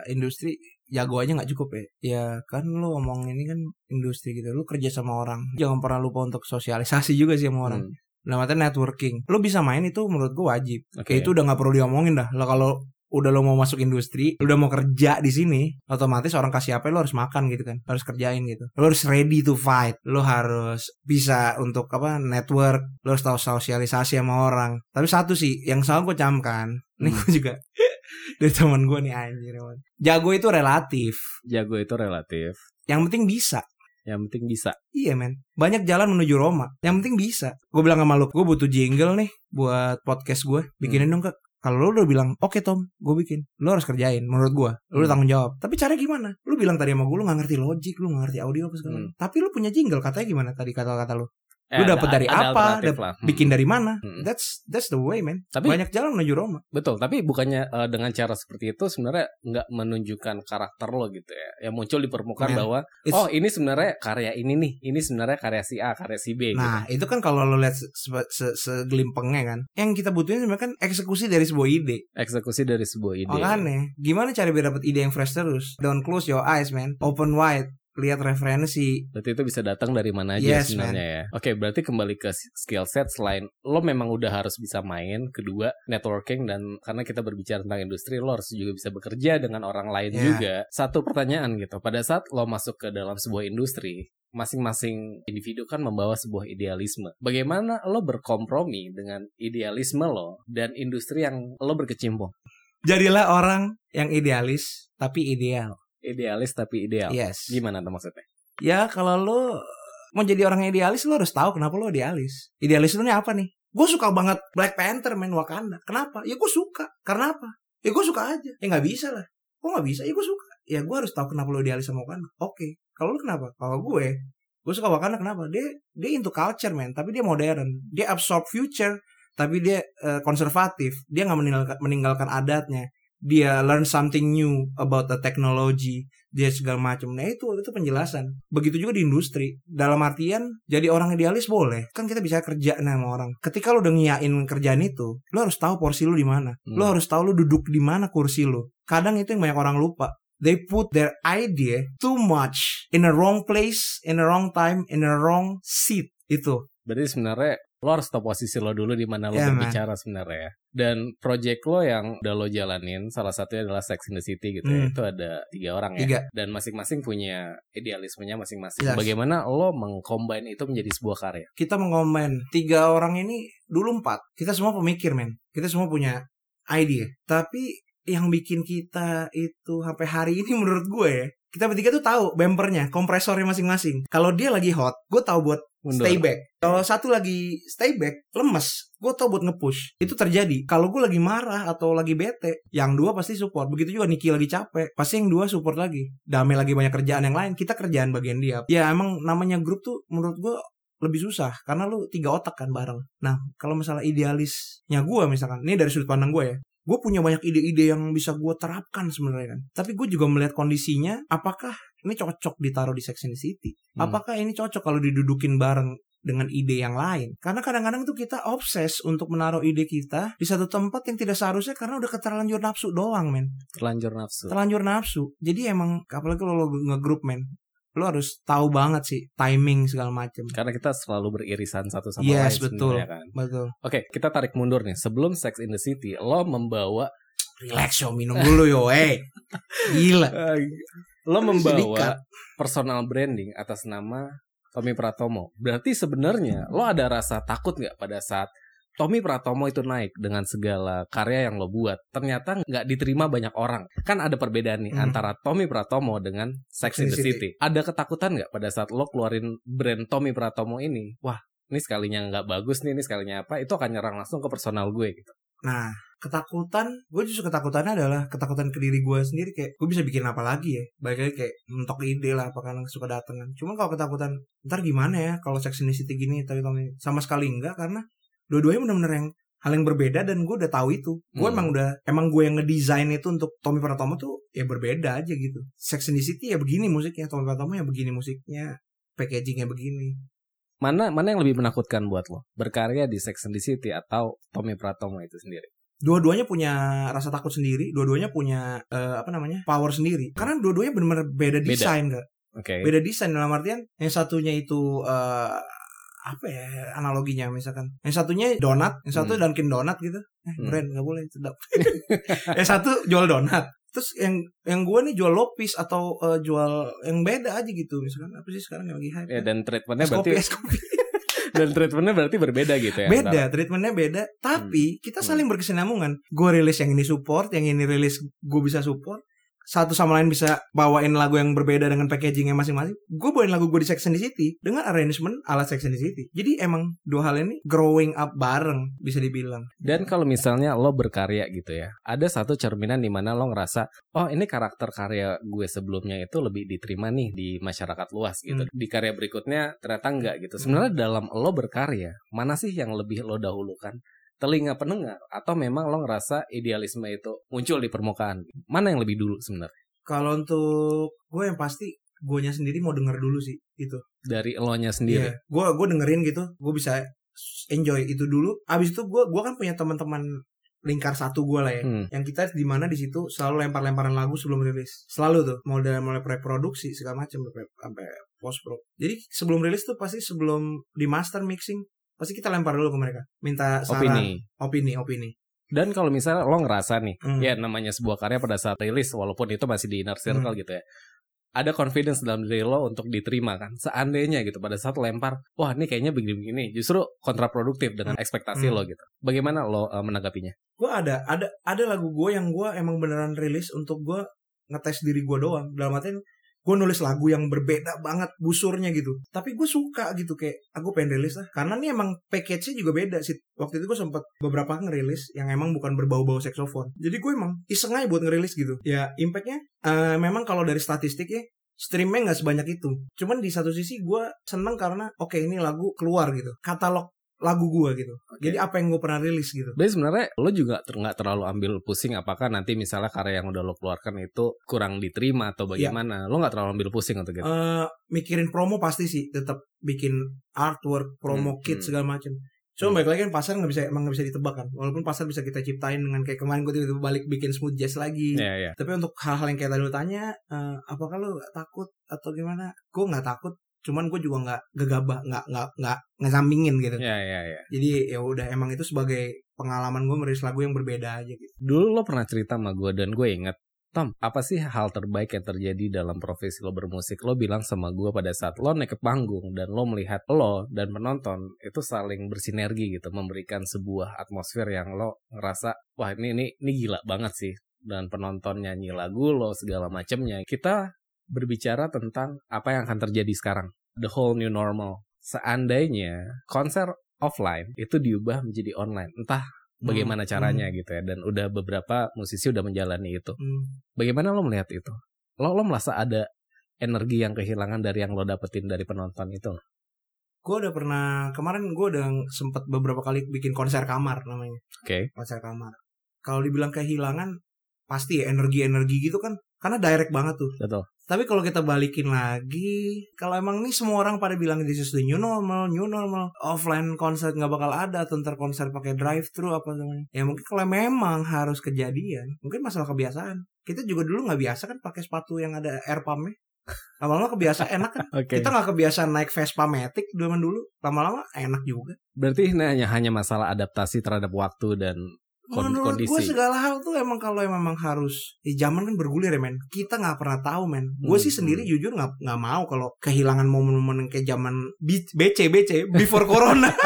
industri jago aja nggak cukup ya. Ya kan lu ngomong ini kan industri gitu. Lu kerja sama orang. Jangan pernah lupa untuk sosialisasi juga sih sama orang. Hmm, artian networking. Lu bisa main itu menurut gua wajib. oke. Kayak itu udah nggak perlu diomongin dah. Lo kalau udah lo mau masuk industri, lu udah mau kerja di sini, otomatis orang kasih apa lo harus makan gitu kan, harus kerjain gitu. Lo harus ready to fight, lo harus bisa untuk apa network, lo harus tahu sosialisasi sama orang. Tapi satu sih yang selalu gue camkan, ini Hmm. gue juga dari teman gue nih anjir. Jago itu relatif, Jago itu relatif. yang penting bisa. Yang penting bisa. Iya men Banyak jalan menuju Roma Yang penting bisa Gue bilang sama lu Gue butuh jingle nih Buat podcast gue Bikinin Hmm. dong kak kalau lu udah bilang oke Tom gue bikin. Lu harus kerjain menurut gue lu Hmm. tanggung jawab. Tapi cara gimana? Lu bilang tadi sama gue lu gak ngerti logic lu gak ngerti audio apa segala Hmm. tapi lu punya jingle katanya gimana tadi kata-kata lu Eh, Lu dapet dari apa? Dap- lah. Hmm. bikin dari mana Hmm. that's that's the way man Tapi- banyak jalan menuju Roma Betul, tapi bukannya eh, dengan cara seperti itu sebenarnya nggak menunjukkan karakter lo gitu ya. Yang muncul di permukaan Yeah. bahwa It's- oh ini sebenarnya karya ini nih, ini sebenarnya karya si A, karya si B. gitu. Nah itu kan kalau lo lihat se- se- segelimpengnya kan Yang kita butuhin sebenarnya kan eksekusi dari sebuah ide Eksekusi dari sebuah ide. Makanya Gimana cara biar dapat ide yang fresh terus Don't close your eyes man Open wide Lihat referensi Berarti itu bisa datang dari mana aja Yes, sebenarnya ya. Oke, berarti kembali ke skill set selain lo memang udah harus bisa main, kedua networking dan karena kita berbicara tentang industri lo harus juga bisa bekerja dengan orang lain Yeah. juga. Satu pertanyaan gitu, pada saat lo masuk ke dalam sebuah industri, masing-masing individu kan membawa sebuah idealisme. Bagaimana lo berkompromi dengan idealisme lo dan industri yang lo berkecimpung? Jadilah orang yang idealis tapi ideal. Idealis tapi ideal. Yes. Gimana tuh maksudnya? Ya kalau lo mau jadi orang idealis lo harus tahu kenapa lo idealis. Idealis itu nih apa nih? Gue suka banget Black Panther main Wakanda. Kenapa? Ya gue suka. Karena apa? Ya gue suka aja. Ya nggak bisa lah. Kok nggak bisa? Ya gue suka. Ya gue harus tahu kenapa lo idealis sama Wakanda. Oke. Kalau lo kenapa? Kalau gue, gue suka Wakanda kenapa? Dia dia into culture man. Tapi dia modern. Dia absorb future. Tapi dia uh, konservatif. Dia nggak meninggalkan, meninggalkan adatnya. Dia learn something new about the technology dia segala macam. Nah itu itu penjelasan. Begitu juga di industri. Dalam artian jadi orang idealis boleh. Kan kita bisa kerja sama orang. Ketika lo udah ngiyain kerjaan itu, lo harus tahu porsi lo di mana. Hmm. Lo harus tahu lo duduk di mana kursi lo. Kadang itu yang banyak orang lupa. They put their idea too much in a wrong place, in a wrong time, in a wrong seat. Itu. Berarti sebenarnya lo harus tahu posisi lo dulu di mana lo yeah, berbicara sebenarnya ya. Dan project lo yang udah lo jalanin salah satunya adalah Sex in the City gitu ya. hmm. ya. Itu ada tiga orang ya. tiga. Dan masing-masing punya idealismenya masing-masing. Yes. Bagaimana lo mengcombine itu menjadi sebuah karya? Kita mengcombine tiga orang ini dulu empat. Kita semua pemikir men. Kita semua punya ide. Tapi yang bikin kita itu sampai hari ini menurut gue ya kita bertiga tuh tahu bumpernya, kompresornya masing-masing. Kalau dia lagi hot, gue tahu buat Mundur. stay back. Kalau satu lagi stay back, lemes, gue tau buat nge-push. Itu terjadi. Kalau gue lagi marah atau lagi bete, yang dua pasti support. Begitu juga Niki lagi capek, pasti yang dua support lagi. Damai lagi banyak kerjaan yang lain, kita kerjaan bagian dia. Ya emang namanya grup tuh menurut gue lebih susah karena lu tiga otak kan bareng. Nah, kalau masalah idealisnya gue misalkan, ini dari sudut pandang gue ya gue punya banyak ide-ide yang bisa gue terapkan sebenarnya kan tapi gue juga melihat kondisinya apakah ini cocok ditaruh di Sex and the City hmm. apakah ini cocok kalau didudukin bareng dengan ide yang lain. Karena kadang-kadang tuh kita obses untuk menaruh ide kita di satu tempat yang tidak seharusnya karena udah keterlanjur nafsu doang, men. Terlanjur nafsu. Terlanjur nafsu. Jadi emang apalagi kalau lo ngegrup, men lo harus tahu banget sih timing segala macam. Karena kita selalu beririsan satu sama yes, lain. betul, kan. betul. Oke, kita tarik mundur nih. Sebelum Sex in the City, lo membawa relax yo minum dulu yo, eh. Gila. Lo membawa personal branding atas nama Tommy Pratomo. Berarti sebenarnya lo ada rasa takut nggak pada saat Tommy Pratomo itu naik dengan segala karya yang lo buat. Ternyata nggak diterima banyak orang. Kan ada perbedaan nih hmm. antara Tommy Pratomo dengan Sex in the City. City. Ada ketakutan nggak pada saat lo keluarin brand Tommy Pratomo ini? Wah, ini sekalinya nggak bagus nih, ini sekalinya apa? Itu akan nyerang langsung ke personal gue gitu. Nah, ketakutan, gue justru ketakutannya adalah ketakutan ke diri gue sendiri kayak gue bisa bikin apa lagi ya. Baik lagi kayak mentok ide lah apa kan suka datang kan. Cuma kalau ketakutan, ntar gimana ya kalau Sex in the City gini tapi sama sekali enggak karena dua-duanya benar-benar yang hal yang berbeda dan gue udah tahu itu gue hmm. emang udah emang gue yang ngedesain itu untuk Tommy Pratomo tuh ya berbeda aja gitu Sex and the City ya begini musiknya Tommy Pratomo ya begini musiknya packagingnya begini mana mana yang lebih menakutkan buat lo? Berkarya di Sex and the City atau Tommy Pratomo itu sendiri? Dua-duanya punya rasa takut sendiri dua-duanya punya uh, apa namanya power sendiri. Karena dua-duanya benar-benar beda desain gak okay. beda desain dalam artian yang satunya itu uh, apa ya analoginya misalkan. Yang satunya donat yang satu hmm. Dunkin Donat gitu. Eh hmm. brand nggak boleh sedap yang satu jual donat terus yang yang gue nih jual lopis atau uh, jual yang beda aja gitu misalkan apa sih sekarang yang lagi hype ya, dan treatmentnya berarti dan treatmentnya berarti berbeda gitu ya beda antara. treatmentnya beda tapi hmm. kita saling hmm. berkesinambungan gue rilis yang ini support yang ini rilis gue bisa support satu sama lain bisa bawain lagu yang berbeda dengan packagingnya masing-masing. Gue bawain lagu gue di Sex and the City dengan arrangement ala Sex and the City. Jadi emang dua hal ini growing up bareng bisa dibilang. Dan kalau misalnya lo berkarya gitu ya, ada satu cerminan di mana lo ngerasa, oh ini karakter karya gue sebelumnya itu lebih diterima nih di masyarakat luas gitu. Hmm. Di karya berikutnya ternyata enggak gitu. Sebenarnya dalam lo berkarya, mana sih yang lebih lo dahulukan? Telinga pendengar atau memang lo ngerasa idealisme itu muncul di permukaan? Mana yang lebih dulu sebenarnya? Kalau untuk gue yang pasti gue sendiri mau denger dulu sih itu dari lo nya sendiri? Yeah. gue gue dengerin gitu gue bisa enjoy itu dulu. Abis itu gue gue kan punya teman-teman lingkar satu gue lah ya hmm. yang kita di mana di situ selalu lempar-lemparan lagu sebelum rilis. Selalu tuh mau dari mulai preproduksi segala macam sampai post pro jadi sebelum rilis tuh pasti sebelum di master mixing pasti kita lempar dulu ke mereka minta saran opini opini opini dan kalau misalnya lo ngerasa nih hmm. ya namanya sebuah karya pada saat rilis walaupun itu masih di inner circle hmm. gitu ya ada confidence dalam diri lo untuk diterima kan. Seandainya gitu pada saat lempar, wah ini kayaknya begini-begini, justru kontraproduktif dengan ekspektasi Hmm. lo gitu. Bagaimana lo uh, menanggapinya? gue ada ada ada lagu gue yang gue emang beneran rilis untuk gue ngetes diri gue doang dalam artian gue nulis lagu yang berbeda banget busurnya gitu. Tapi gue suka gitu kayak aku pengen rilis lah. Karena nih emang package-nya juga beda sih. Waktu itu gue sempet beberapa ngerilis yang emang bukan berbau-bau saxophone jadi gue emang iseng aja buat ngerilis gitu. Ya impactnya eh, memang kalau dari statistiknya streamnya nggak sebanyak itu. Cuman di satu sisi gue seneng karena oke ini lagu keluar gitu. Katalog lagu gue gitu jadi apa yang gue pernah rilis gitu Berarti sebenarnya lo juga ter- nggak terlalu ambil pusing apakah nanti misalnya karya yang udah lo keluarkan itu kurang diterima atau bagaimana? Lo nggak terlalu ambil pusing untuk gitu. eh mikirin promo pasti sih tetap bikin artwork, promo Hmm, kit hmm. segala macem. Cuma Hmm. balik lagi kan pasar nggak bisa emang nggak bisa ditebak kan. Walaupun pasar bisa kita ciptain dengan kayak kemarin gue tiba-tiba balik bikin smooth jazz lagi. Iya, iya. Tapi untuk hal-hal yang kayak tadi lu tanya, eh, apakah lu takut atau gimana? Gue nggak takut. Cuman gue juga nggak gegabah, nggak nggak nggak ngesampingin gitu. Iya, iya, iya. Jadi ya udah emang itu sebagai pengalaman gue merilis lagu yang berbeda aja gitu. Dulu lo pernah cerita sama gue dan gue inget Tom, apa sih hal terbaik yang terjadi dalam profesi lo bermusik? Lo bilang sama gue pada saat lo naik ke panggung dan lo melihat lo dan penonton itu saling bersinergi gitu, memberikan sebuah atmosfer yang lo ngerasa, wah ini ini ini gila banget sih. Dan penonton nyanyi lagu lo segala macemnya. Kita berbicara tentang apa yang akan terjadi sekarang, the whole new normal. Seandainya konser offline itu diubah menjadi online, entah bagaimana Hmm, caranya gitu ya dan udah beberapa musisi udah menjalani itu Hmm. bagaimana lo melihat itu lo lo merasa ada energi yang kehilangan dari yang lo dapetin dari penonton itu? Gue udah pernah kemarin gue udah sempet beberapa kali bikin konser kamar namanya. oke konser kamar. Kalau dibilang kehilangan, pasti ya energi-energi gitu kan, karena direct banget tuh. betul Tapi kalau kita balikin lagi, kalau emang nih semua orang pada bilang this is the new normal, new normal, offline konser nggak bakal ada, atau ntar konser pakai drive thru apa namanya. Ya mungkin kalau memang harus kejadian, mungkin masalah kebiasaan. Kita juga dulu nggak biasa kan pakai sepatu yang ada air pumpnya. Lama-lama kebiasa enak kan. oke Kita nggak kebiasaan naik Vespa Matic zaman dulu. Lama-lama enak juga. berarti ini hanya hanya masalah adaptasi terhadap waktu dan kon- Menurut gue kondisi segala hal tuh emang kalau memang harus di zaman kan bergulir ya men. Kita nggak pernah tahu men. Gue Hmm, sih sendiri jujur nggak nggak mau kalau kehilangan momen-momen kayak zaman BC BC before corona.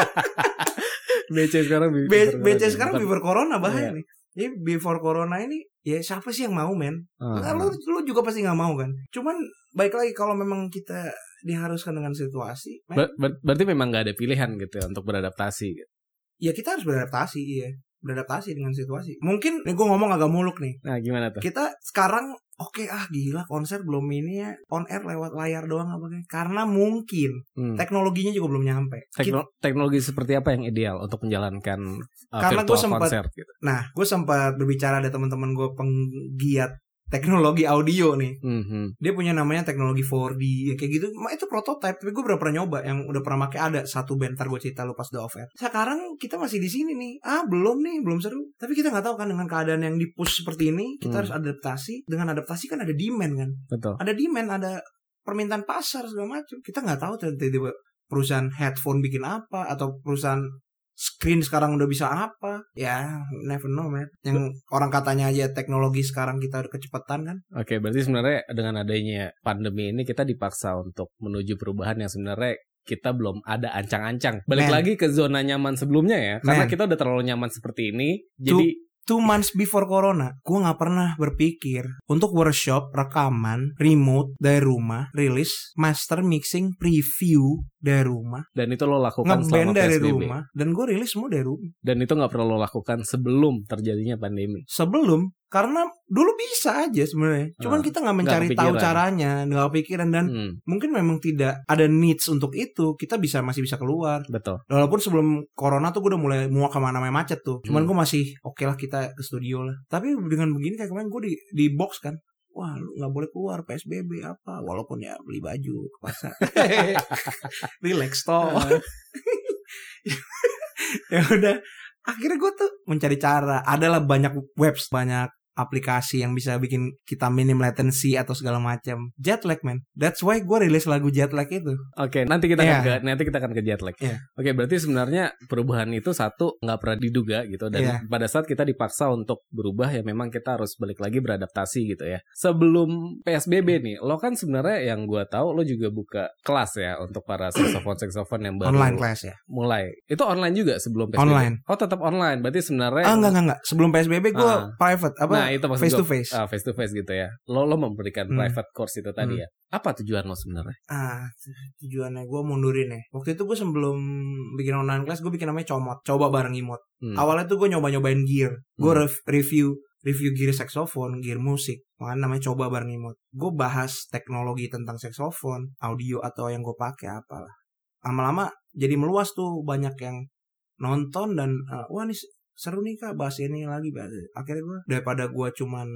BC sekarang before BC corona. sekarang before corona bahaya Iya. nih. Jadi before corona ini ya siapa sih yang mau men? Ah, Nah, lu lu juga pasti nggak mau kan. Cuman baik lagi kalau memang kita diharuskan dengan situasi, men, Ber- ber- berarti memang nggak ada pilihan gitu ya untuk beradaptasi gitu. ya kita harus beradaptasi iya. Beradaptasi dengan situasi. Mungkin nih gue ngomong agak muluk nih. nah gimana tuh kita sekarang oke ah gila konser belum ini ya on air lewat layar doang apa kayak karena mungkin Hmm. teknologinya juga belum nyampe Kita- Tekno- teknologi seperti apa yang ideal untuk menjalankan uh, Karena virtual gua sempat- konser gitu. nah gue sempat berbicara ada teman-teman gue penggiat teknologi audio nih Mhm. dia punya namanya teknologi 4D ya kayak gitu Ma, itu prototype tapi gue udah pernah nyoba yang udah pernah pakai ada satu band ntar gue cerita lu pas udah off air sekarang kita masih di sini nih ah belum nih belum seru tapi kita nggak tahu kan dengan keadaan yang di push seperti ini kita Hmm. harus adaptasi dengan adaptasi kan ada demand kan Betul. ada demand, ada permintaan pasar segala macam. Kita nggak tahu tiba-tiba perusahaan headphone bikin apa atau perusahaan screen sekarang udah bisa apa. Ya, never know, man. Yang orang katanya aja teknologi sekarang kita udah kecepatan kan. Oke, berarti sebenarnya dengan adanya pandemi ini kita dipaksa untuk menuju perubahan yang sebenarnya kita belum ada ancang-ancang. Balik Men. lagi ke zona nyaman sebelumnya ya, karena kita udah terlalu nyaman seperti ini. Jadi Two months before corona, gue nggak pernah berpikir untuk workshop, rekaman, remote dari rumah, rilis, master mixing, preview dari rumah, dan itu lo lakukan selama dari PSBB. rumah, dan gue rilis semua dari rumah. Dan itu nggak perlu lo lakukan sebelum terjadinya pandemi. sebelum karena dulu bisa aja sebenarnya. Cuman Ah, kita nggak mencari nggak tahu caranya nggak kepikiran. Dan Hmm, mungkin memang tidak ada needs untuk itu. Kita bisa masih bisa keluar. Betul. walaupun sebelum corona tuh gue udah mulai muak ke mana-mana macet tuh. Cuman Hmm. gue masih oke lah kita ke studio lah. Tapi dengan begini kayak kemarin gue di di box kan. Wah, lu nggak boleh keluar. PSBB apa? Walaupun ya beli baju ke pasar. Relax toh. ya udah. Akhirnya gue tuh mencari cara. Adalah banyak webs banyak aplikasi yang bisa bikin kita minim latency atau segala macam. Jet lag man. That's why gue rilis lagu jet lag itu. Oke, nanti kita Iya. akan ke, nanti kita akan ke jet lag. Iya. Oke, berarti sebenarnya perubahan itu satu nggak pernah diduga gitu dan Iya. pada saat kita dipaksa untuk berubah ya memang kita harus balik lagi beradaptasi gitu ya. Sebelum PSBB nih, lo kan sebenarnya yang gua tahu lo juga buka kelas ya untuk para saxophone saxophone yang baru Online class ya. mulai. Itu online juga sebelum PSBB. Online. Oh, tetap online. Berarti sebenarnya Ah enggak enggak enggak. Sebelum PSBB gue Ah. private apa Nah, itu maksud face to face. Ah, face to face gitu ya. Lo lo memberikan Hmm. private course itu tadi Hmm. ya. Apa tujuan lo sebenarnya? Ah, tujuannya gue mundurin ya. Waktu itu gue sebelum bikin online class gue bikin namanya comot, coba bareng imot. Hmm. Awalnya tuh gue nyoba nyobain gear, gue Hmm. review review gear saxophone, gear musik. Makanya namanya coba bareng imot. Gue bahas teknologi tentang saxophone, audio atau yang gue pakai apalah. Lama-lama jadi meluas tuh banyak yang nonton dan eh, wah nih seru nih kak bahas ini lagi. bahas- Akhirnya gue daripada gue cuman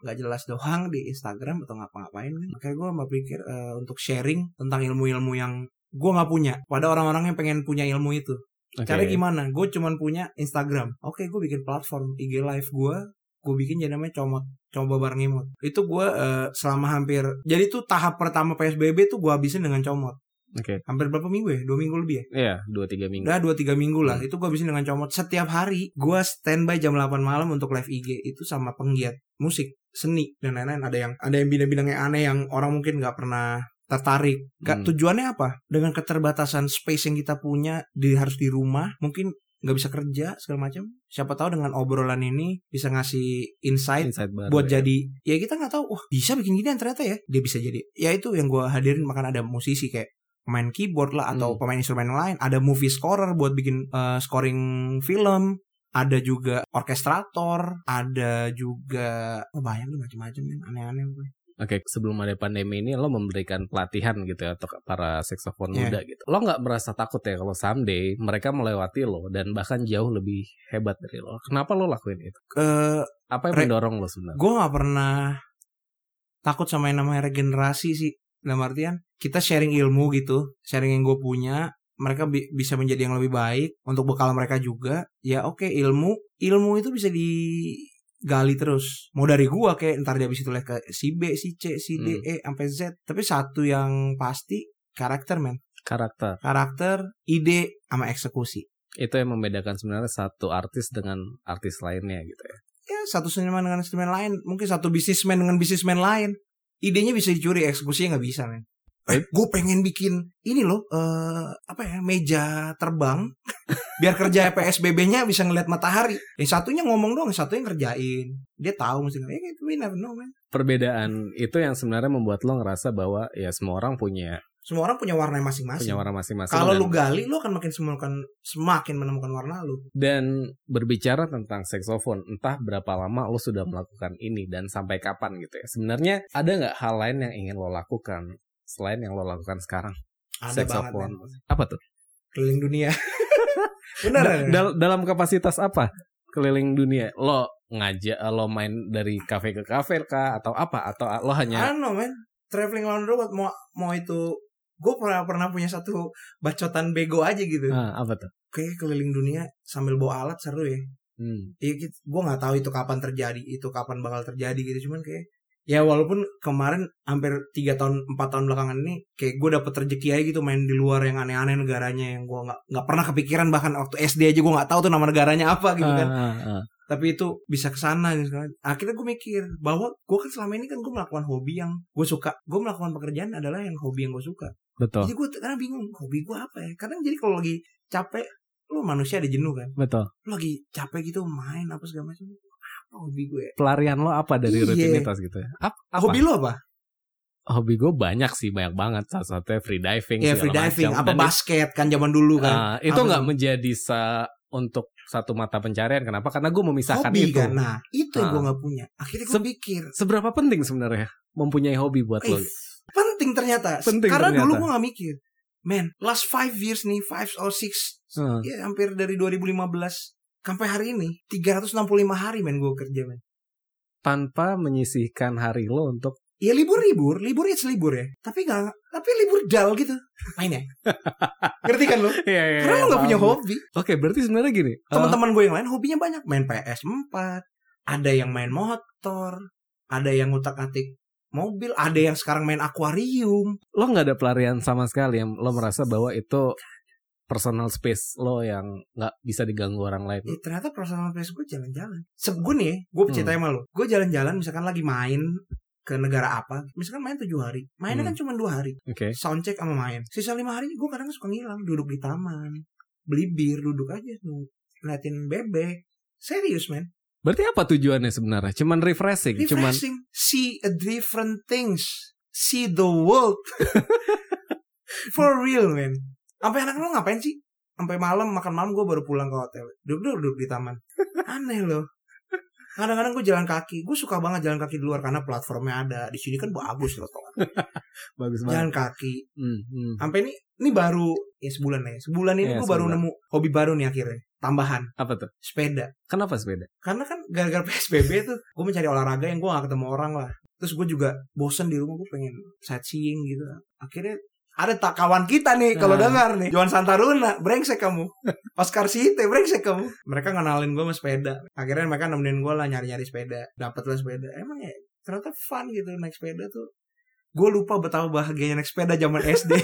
nggak jelas doang di Instagram atau ngapa-ngapain kan. Makanya gue berpikir eh, untuk sharing tentang ilmu-ilmu yang gue nggak punya pada orang-orang yang pengen punya ilmu itu. Oke. Cara gimana? Gue cuman punya Instagram. Oke, gue bikin platform IG live gue. Gue bikin jadi namanya comot. Coba bareng imut. Itu gue eh, selama hampir. Jadi tuh tahap pertama PSBB tuh gue habisin dengan comot. Oke. Hampir berapa minggu ya? Dua minggu lebih ya? Iya, dua tiga minggu. Udah dua tiga minggu lah. Hmm. Itu gue habisin dengan comot. Setiap hari gue standby jam 8 malam untuk live IG. Itu sama penggiat musik, seni dan lain-lain. Ada yang ada yang bidang-bidang yang aneh yang orang mungkin nggak pernah tertarik. Gak Hmm. tujuannya apa? Dengan keterbatasan space yang kita punya di harus di rumah, mungkin nggak bisa kerja segala macam. Siapa tahu dengan obrolan ini bisa ngasih insight Insight baru buat ya. jadi ya kita nggak tahu wah bisa bikin gini ternyata ya dia bisa jadi ya itu yang gue hadirin makan ada musisi kayak pemain keyboard lah atau Hmm. pemain instrumen lain ada movie scorer buat bikin eh, scoring film ada juga orkestrator ada juga oh banyak nih macam-macam men aneh-aneh gue Oke, sebelum ada pandemi ini lo memberikan pelatihan gitu ya untuk para saksofon Iya. muda gitu. Lo nggak merasa takut ya kalau someday mereka melewati lo dan bahkan jauh lebih hebat dari lo. Kenapa lo lakuin itu? eh Apa yang mendorong lo sebenarnya? gue nggak pernah takut sama yang namanya regenerasi sih dalam artian kita sharing ilmu gitu sharing yang gue punya mereka bi- bisa menjadi yang lebih baik untuk bekal mereka juga ya oke ilmu ilmu itu bisa digali terus mau dari gua kayak ntar dia bisa tulis ke si B si C si D Hmm. E sampai Z tapi satu yang pasti karakter men Karakter. karakter ide sama eksekusi Itu yang membedakan sebenarnya satu artis dengan artis lainnya gitu ya. ya satu seniman dengan seniman lain mungkin satu bisnismen dengan bisnismen lain idenya bisa dicuri eksekusinya nggak bisa men. Eh, gue pengen bikin ini loh eh apa ya meja terbang. Biar kerja PSBB-nya bisa ngeliat matahari. Yang satunya ngomong doang yang satunya ngerjain. Dia tahu mesti eh itu we never know man Perbedaan itu yang sebenarnya membuat lo ngerasa bahwa ya semua orang punya semua orang punya warna masing-masing punya warna masing-masing. kalau dan- lu gali lu akan makin semakin semakin menemukan warna lu Dan berbicara tentang saksofon, entah berapa lama lo sudah melakukan ini dan sampai kapan gitu ya. Sebenarnya ada nggak hal lain yang ingin lo lakukan selain yang lo lakukan sekarang? ada banget Saxophone. men. Apa tuh? keliling dunia bener Da- dal- dalam kapasitas apa? Keliling dunia. Lo ngajak lo main dari kafe ke kafe kah atau apa atau lo hanya Ano men Traveling around the world Mau, mau itu Gue pernah pernah punya satu bacotan bego aja gitu Ah, apa tuh? Kayak keliling dunia sambil bawa alat seru ya Hmm. Iya gitu. Gue gak tahu itu kapan terjadi Itu kapan bakal terjadi gitu Cuman kayak Ya walaupun kemarin hampir 3 tahun 4 tahun belakangan ini Kayak gue dapet rezeki aja gitu Main di luar yang aneh-aneh negaranya Yang gue gak, nggak pernah kepikiran Bahkan waktu SD aja gue gak tahu tuh nama negaranya apa gitu kan Ah, ah, ah. tapi itu bisa ke sana gitu kan akhirnya gue mikir bahwa gue kan selama ini kan gue melakukan hobi yang gue suka gue melakukan pekerjaan adalah yang hobi yang gue suka Betul, jadi gue kadang bingung hobi gue apa ya kadang jadi kalau lagi capek lu manusia ada jenuh kan betul. lu lagi capek gitu main apa segala macam apa hobi gue ya? Pelarian lo apa dari Iya. rutinitas gitu ya? Ap- apa? hobi lu apa Hobi gue banyak sih, banyak banget. Salah satunya free diving. ya segala free diving macam. apa Dan basket kan zaman dulu kan Ah, itu Apa nggak menjadi sa untuk satu mata pencarian. Kenapa? Karena gue memisahkan hobi itu. kan nah itu yang Ah. gue nggak punya akhirnya gue Se- pikir Seberapa penting sebenarnya mempunyai hobi buat lo? Penting ternyata Penting karena ternyata. dulu gue gak mikir man last five years nih five or six Hmm. ya hampir dari 2015 sampai hari ini 365 hari men gue kerja men Tanpa menyisihkan hari lo untuk ya libur libur libur ya libur ya tapi nggak tapi libur dal gitu main ya ngerti kan lo Iya, iya, karena iya, lo nggak punya hobi Oke, berarti sebenarnya gini. eh, teman-teman gue yang lain hobinya banyak main PS 4 ada yang main motor, ada yang ngutak-atik mobil, ada yang sekarang main akuarium. Lo nggak ada pelarian sama sekali yang lo merasa bahwa itu personal space lo yang nggak bisa diganggu orang lain. Ya, ternyata personal space gue jalan-jalan. Gue nih, gue Hmm. cerita sama lo. Gue jalan-jalan misalkan lagi main ke negara apa, misalkan main tujuh hari, mainnya Hmm. kan cuma dua hari, Oke. soundcheck sama main. Sisa lima hari gue kadang suka ngilang, duduk di taman, beli bir, duduk aja tuh, ngeliatin bebek. Serius men, Berarti apa tujuannya sebenarnya? Cuman refreshing, cuman refreshing, see a different things, see the world. For real men. Sampai anak lo ngapain sih? Sampai malam makan malam gue baru pulang ke hotel. Duduk duduk di taman. Aneh loh. Kadang-kadang gue jalan kaki. Gue suka banget jalan kaki di luar karena platformnya ada. Di sini kan bagus loh. bagus banget. Jalan kaki. Hmm, hmm. Sampai ini ini baru ya sebulan ya. Sebulan ini Iya, gue baru nemu hobi baru nih akhirnya. Tambahan Apa tuh? sepeda. Kenapa sepeda? Karena kan gara-gara PSBB tuh gue mencari olahraga yang gue gak ketemu orang lah. Terus gue juga bosen di rumah gue pengen sightseeing gitu. Akhirnya ada tak kawan kita nih kalau Nah. dengar nih. Johan Santaruna brengsek kamu. Oscar Site brengsek kamu. Mereka ngenalin gue sama sepeda. Akhirnya mereka nemenin gue lah nyari-nyari sepeda. Dapet lah sepeda. Emang ya ternyata fun gitu naik sepeda tuh. Gue lupa betapa bahagianya naik sepeda zaman SD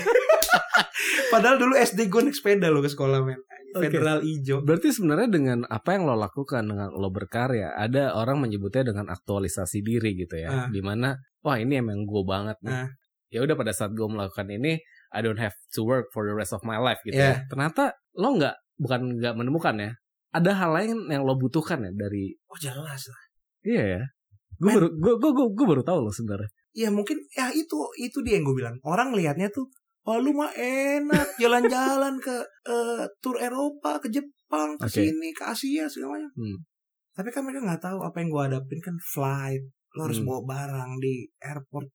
padahal dulu SD gue naik sepeda lo ke sekolah men. Federal ijo. Berarti sebenarnya dengan apa yang lo lakukan dengan lo berkarya, ada orang menyebutnya dengan aktualisasi diri gitu ya, Ah. di mana wah ini emang gue banget nih. Ah. Ya udah pada saat gue melakukan ini, I don't have to work for the rest of my life gitu Yeah. ya. Ternyata lo nggak bukan nggak menemukan ya, ada hal lain yang lo butuhkan ya dari oh jelas lah iya ya. Gue baru gue gue gue, baru tahu lo sebenarnya. ya mungkin ya itu itu dia yang gue bilang orang lihatnya tuh oh lu mah enak jalan-jalan ke eh, tur Eropa ke Jepang ke Oke. sini ke Asia segala macam Hmm. tapi kan mereka nggak tahu apa yang gue hadapin kan flight lo harus Hmm. bawa barang di airport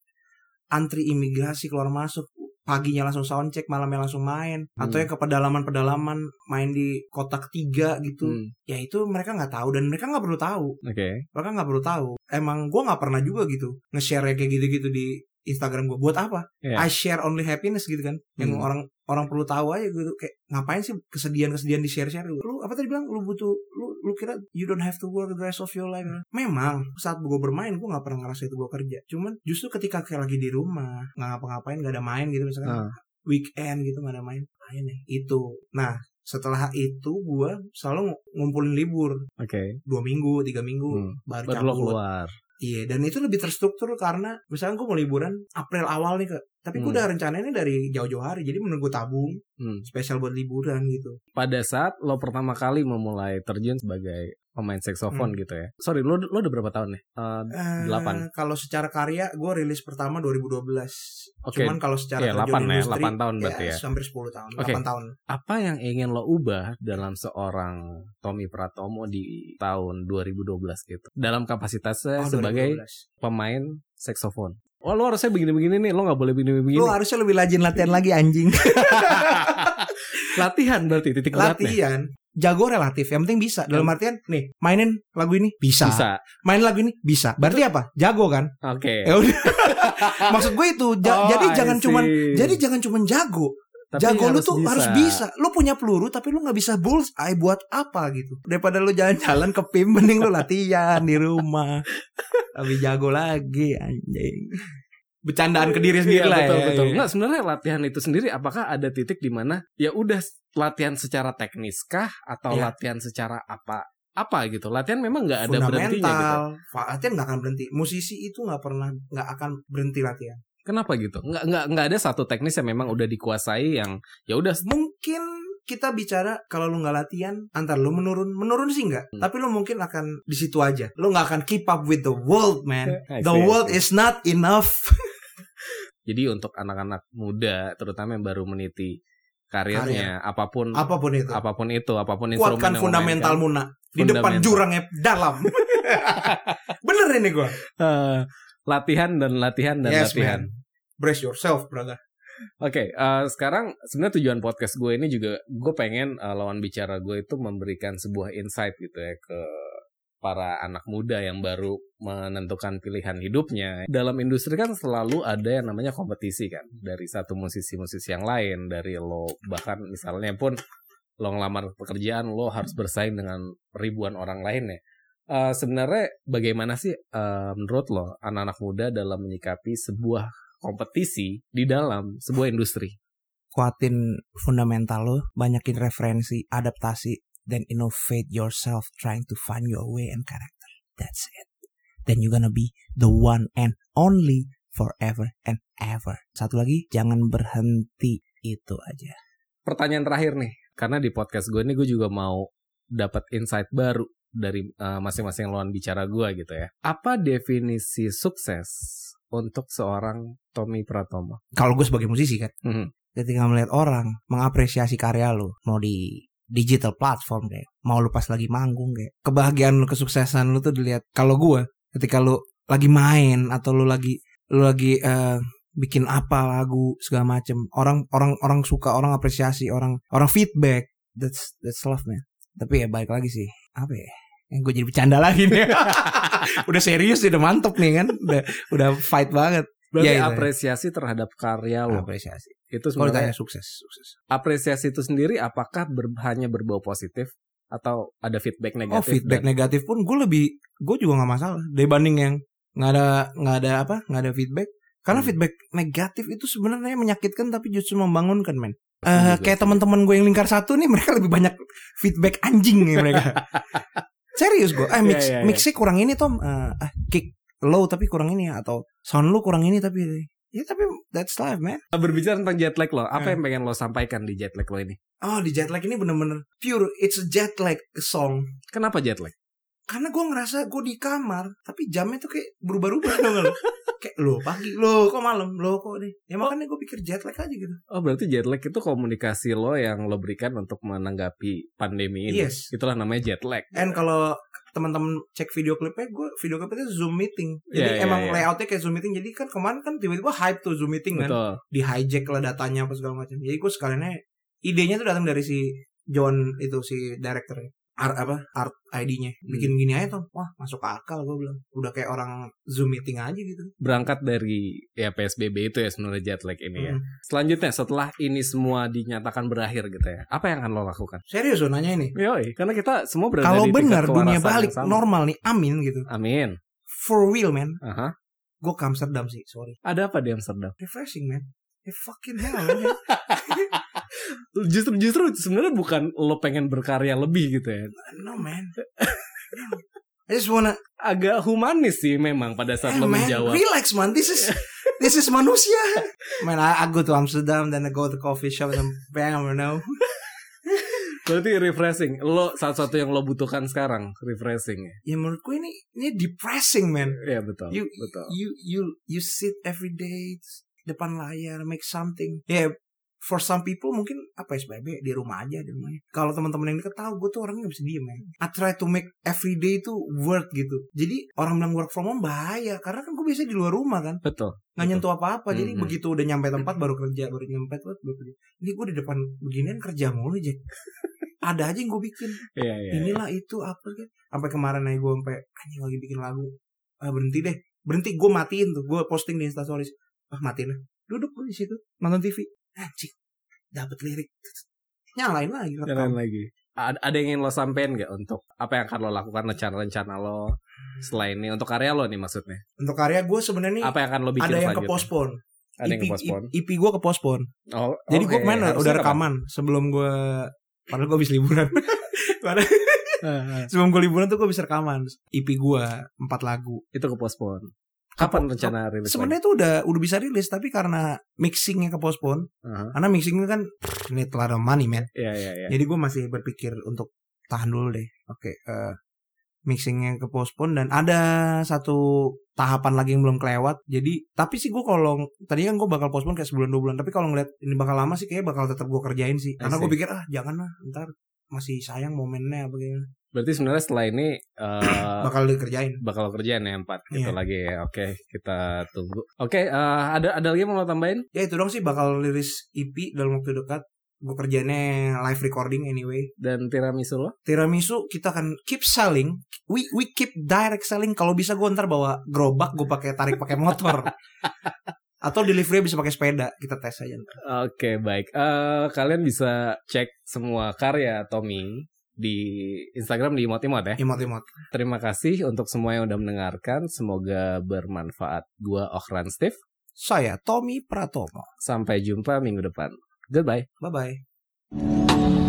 antri imigrasi keluar masuk paginya langsung soundcheck malamnya langsung main atau Hmm. yang ke pedalaman-pedalaman main di kota ketiga gitu Hmm, ya itu mereka nggak tahu dan mereka nggak perlu tahu Oke. mereka nggak perlu tahu emang gue nggak pernah juga gitu nge-share kayak gitu-gitu di Instagram gue buat apa? Iya. I share only happiness gitu kan. Yang Hmm. orang orang perlu tahu aja gitu. Kayak ngapain sih kesedihan-kesedihan di share-share? Lu Lu apa tadi bilang? Lu butuh lu lu kira you don't have to work the rest of your life. Memang saat gue bermain gue nggak pernah ngerasa itu gue kerja. Cuman justru ketika kayak lagi di rumah nggak ngapa-ngapain nggak ada main gitu misalkan. Ah. weekend gitu nggak ada main. Main nih itu. Nah setelah itu gue selalu ng- ngumpulin libur. Oke. dua minggu tiga minggu Hmm. baru Baru cabut. keluar. Iya, dan itu lebih terstruktur karena misalnya gue mau liburan April awal nih ke, tapi gue Hmm. udah rencananya dari jauh-jauh hari, jadi menunggu tabung Hmm. spesial buat liburan gitu. pada saat lo pertama kali memulai terjun sebagai pemain saksofon Hmm. gitu ya. Sorry, lo lo udah berapa tahun nih? Eh, Eh, Delapan. Kalau secara karya gue rilis pertama 2012. Oke. Cuman kalau secara Iya, terjun 8 ya, industri, 8 tahun berarti ya. Hampir 10 tahun, Oke. 8 tahun. apa yang ingin lo ubah dalam seorang Tommy Pratomo di tahun 2012 gitu? Dalam kapasitasnya Oh, sebagai 2012. pemain saksofon. Oh, lo harusnya begini-begini nih, lo nggak boleh begini-begini. harusnya lebih rajin latihan lagi anjing. Latihan berarti titik beratnya. latihan. Jago relatif, yang penting bisa. Dalam artian, nih, mainin lagu ini bisa. Bisa. Main lagu ini bisa. Berarti apa? Jago kan? Oke. Ya udah. Maksud gue itu, ja- Oh, jadi I jangan cuman see. jadi jangan cuman jago. Tapi jago lu tuh harus bisa. Lu punya peluru tapi lu nggak bisa bullseye buat apa gitu. Daripada lu jalan-jalan ke PIM mending lu latihan di rumah. Lebih jago lagi anjing. Bercandaan ke diri sendiri Iya, lah betul ya. betul. Iya. Nggak sebenarnya latihan itu sendiri apakah ada titik di mana ya udah latihan secara teknis kah atau Iya. latihan secara apa apa gitu. Latihan memang nggak ada berhentinya gitu. Latihan nggak akan berhenti. Musisi itu nggak pernah nggak akan berhenti latihan. Kenapa gitu? Nggak nggak nggak ada satu teknis yang memang udah dikuasai yang ya udah Mungkin kita bicara kalau lu nggak latihan antar lu menurun menurun sih nggak Hmm. tapi lu mungkin akan di situ aja lu nggak akan keep up with the world man the world is not enough Jadi untuk anak-anak muda terutama yang baru meniti karirnya apa pun apa pun itu apa pun itu apa pun instrumen kuatkan fundamental muna di depan Fundamental. jurangnya dalam bener ini gua mainkan. Eh, latihan dan latihan dan Yes, latihan. man. brace yourself brother Oke, eh, sekarang sebenarnya tujuan podcast gue ini juga gue pengen eh, lawan bicara gue itu memberikan sebuah insight gitu ya ke para anak muda yang baru menentukan pilihan hidupnya. Dalam industri kan selalu ada yang namanya kompetisi kan dari satu musisi-musisi yang lain, dari lo bahkan misalnya pun lo ngelamar pekerjaan lo harus bersaing dengan ribuan orang lain ya. Eh, sebenarnya bagaimana sih eh, menurut lo anak-anak muda dalam menyikapi sebuah kompetisi di dalam sebuah industri? kuatin fundamental lo, banyakin referensi, adaptasi, then innovate yourself trying to find your way and character. That's it. Then you're gonna be the one and only forever and ever. Satu lagi, jangan berhenti. Itu aja. Pertanyaan terakhir nih, karena di podcast gue ini gue juga mau dapat insight baru dari eh, masing-masing lawan bicara gue gitu ya. Apa definisi sukses untuk seorang Tommy Pratama? Kalau gue sebagai musisi kan, Mhm. ketika melihat orang mengapresiasi karya lo, mau di digital platform kayak, mau lu pas lagi manggung kayak, kebahagiaan lu, kesuksesan lu tuh dilihat. Kalau gue, ketika lu lagi main atau lu lagi lu lagi eh, bikin apa lagu segala macem, orang orang orang suka, orang apresiasi, orang orang feedback, that's that's love man. Tapi ya baik lagi sih, apa ya? Eh, gue jadi bercanda lagi nih. udah serius, udah mantep nih kan, udah udah fight banget. Berarti Ya, itu ya. apresiasi terhadap karya lo. Apresiasi. Itu sebenarnya sukses, sukses. apresiasi itu sendiri apakah ber- hanya berbau positif atau ada feedback Oh negatif? feedback dan- negatif pun gue lebih gue juga nggak masalah dibanding yang nggak ada nggak ada apa nggak ada feedback karena Hmm. feedback negatif itu sebenarnya menyakitkan tapi justru membangunkan men. Eh juga kayak teman-teman gue yang lingkar satu nih mereka lebih banyak feedback anjing nih mereka. Serius gue, eh mix Iya, iya, iya. mixnya kurang ini tom, Eh, ah kick low tapi kurang ini ya atau sound lu kurang ini tapi ya tapi that's life man. Berbicara tentang jet lag lo, apa Hmm. yang pengen lo sampaikan di jet lag lo ini? Oh di jet lag ini bener-bener pure, it's a jet lag song. Kenapa jet lag? Karena gue ngerasa gue di kamar tapi jamnya tuh kayak berubah-ubah gak lo kayak lo pagi lo kok malam lo kok nih ya makanya gue pikir jet lag aja gitu Oh berarti jet lag itu komunikasi lo yang lo berikan untuk menanggapi pandemi ini. Yes. Itulah namanya jet lag. and kalau teman-teman cek video klipnya gue video klipnya itu zoom meeting jadi Iya, iya, emang iya. layoutnya kayak zoom meeting jadi kan kemarin kan tiba-tiba hype tuh zoom meeting kan Betul. di hijack lah datanya apa segala macam jadi gue sekaliannya idenya tuh datang dari si John itu si directornya art apa art ID-nya Hmm. bikin gini aja tuh wah masuk akal gue bilang udah kayak orang zoom meeting aja gitu Berangkat dari ya PSBB itu ya sebenarnya jet lag ini ya. Hmm. Selanjutnya setelah ini semua dinyatakan berakhir gitu ya, apa yang akan lo lakukan? serius lo nanya ini Yoi, karena kita semua berada Kalau benar dunia balik normal nih, amin gitu. Amin. For real man, Aha. gue ke Amsterdam sih, sorry. Ada apa di Amsterdam? Refreshing man. Eh fucking hell man. Justru justru sebenarnya bukan lo pengen berkarya lebih gitu ya. no man. I just wanna, Agak humanis sih memang pada saat eh lo man, menjawab. relax man. This is this is manusia. Man, I, I go to Amsterdam, then I go to coffee shop and bam, you know. Berarti refreshing. Lo satu-satu yang lo butuhkan sekarang refreshing ya. Ya menurutku ini ini depressing man. Iya betul. You betul. you you you sit every day depan layar make something. Yeah, for some people mungkin apa SBB di rumah aja di rumahnya. Kalau teman-teman yang deket tahu gue tuh orangnya gak bisa diem man. I try to make every day itu worth gitu. Jadi orang bilang work from home bahaya karena kan gue biasa di luar rumah kan Betul. nggak nyentuh apa-apa. Jadi Mhm. begitu udah nyampe tempat baru kerja baru nyampe tempat baru kerja. Ini gue di depan beginian kerja mulu Jack. Ada aja yang gue bikin Iya iya. inilah itu apa kan sampai kemarin aja gue sampai anjing lagi bikin lagu ah berhenti deh berhenti gue matiin tuh gue posting di instastories ah matiin lah duduk gue di situ nonton TV anjing dapat lirik. Nyalain lagi Jalan rekam lagi. Ada, ada yang ingin lo sampein gak untuk apa yang akan lo lakukan rencana-rencana lo selain ini? Untuk karya lo nih maksudnya? untuk karya gue sebenarnya nih Apa yang akan lo bikin ada yang ke postpone. Ada yang ke postpone. IP gue ke postpone. Oh, jadi gue Harusnya udah rekaman. Sebelum gue padahal gue habis liburan. Padahal Ah, ah. sebelum gue liburan tuh gue bisa rekaman. IP gue empat lagu. Itu ke postpone. Kapan rencana rilis sebenarnya tuh udah udah bisa rilis tapi karena mixingnya ke postpone Aha. Karena mixingnya kan pff, ini telah money man. Iya iya iya. Jadi gue masih berpikir untuk tahan dulu deh. Oke, eh, mixingnya ke postpone dan ada satu tahapan lagi yang belum kelewat. Jadi tapi sih gue kalau tadi kan gue bakal postpone kayak sebulan dua bulan. Tapi kalau ngeliat ini bakal lama sih kayak bakal tetap gue kerjain sih. Karena gue pikir ah jangan lah ntar masih sayang momennya apa gimana. Berarti sebenarnya setelah ini eh, Bakal dikerjain. bakal kerjain ya empat gitu Iya. lagi ya. Oke, kita tunggu. Oke, eh, ada ada lagi yang mau lo tambahin? Ya itu dong sih bakal liris EP dalam waktu dekat. Gue kerjanya live recording anyway. Dan tiramisu lo? tiramisu kita akan keep selling we we keep direct selling kalau bisa gue ntar bawa gerobak gue pakai tarik pakai motor atau delivery bisa pakai sepeda kita tes aja. Oke, baik. Eh, kalian bisa cek semua karya Tommy di Instagram di imot-imot ya. Imot-imot. Terima kasih untuk semua yang udah mendengarkan. Semoga bermanfaat. Gua Okran Steve. Saya Tommy Pratomo. Sampai jumpa minggu depan. Goodbye. Bye-bye.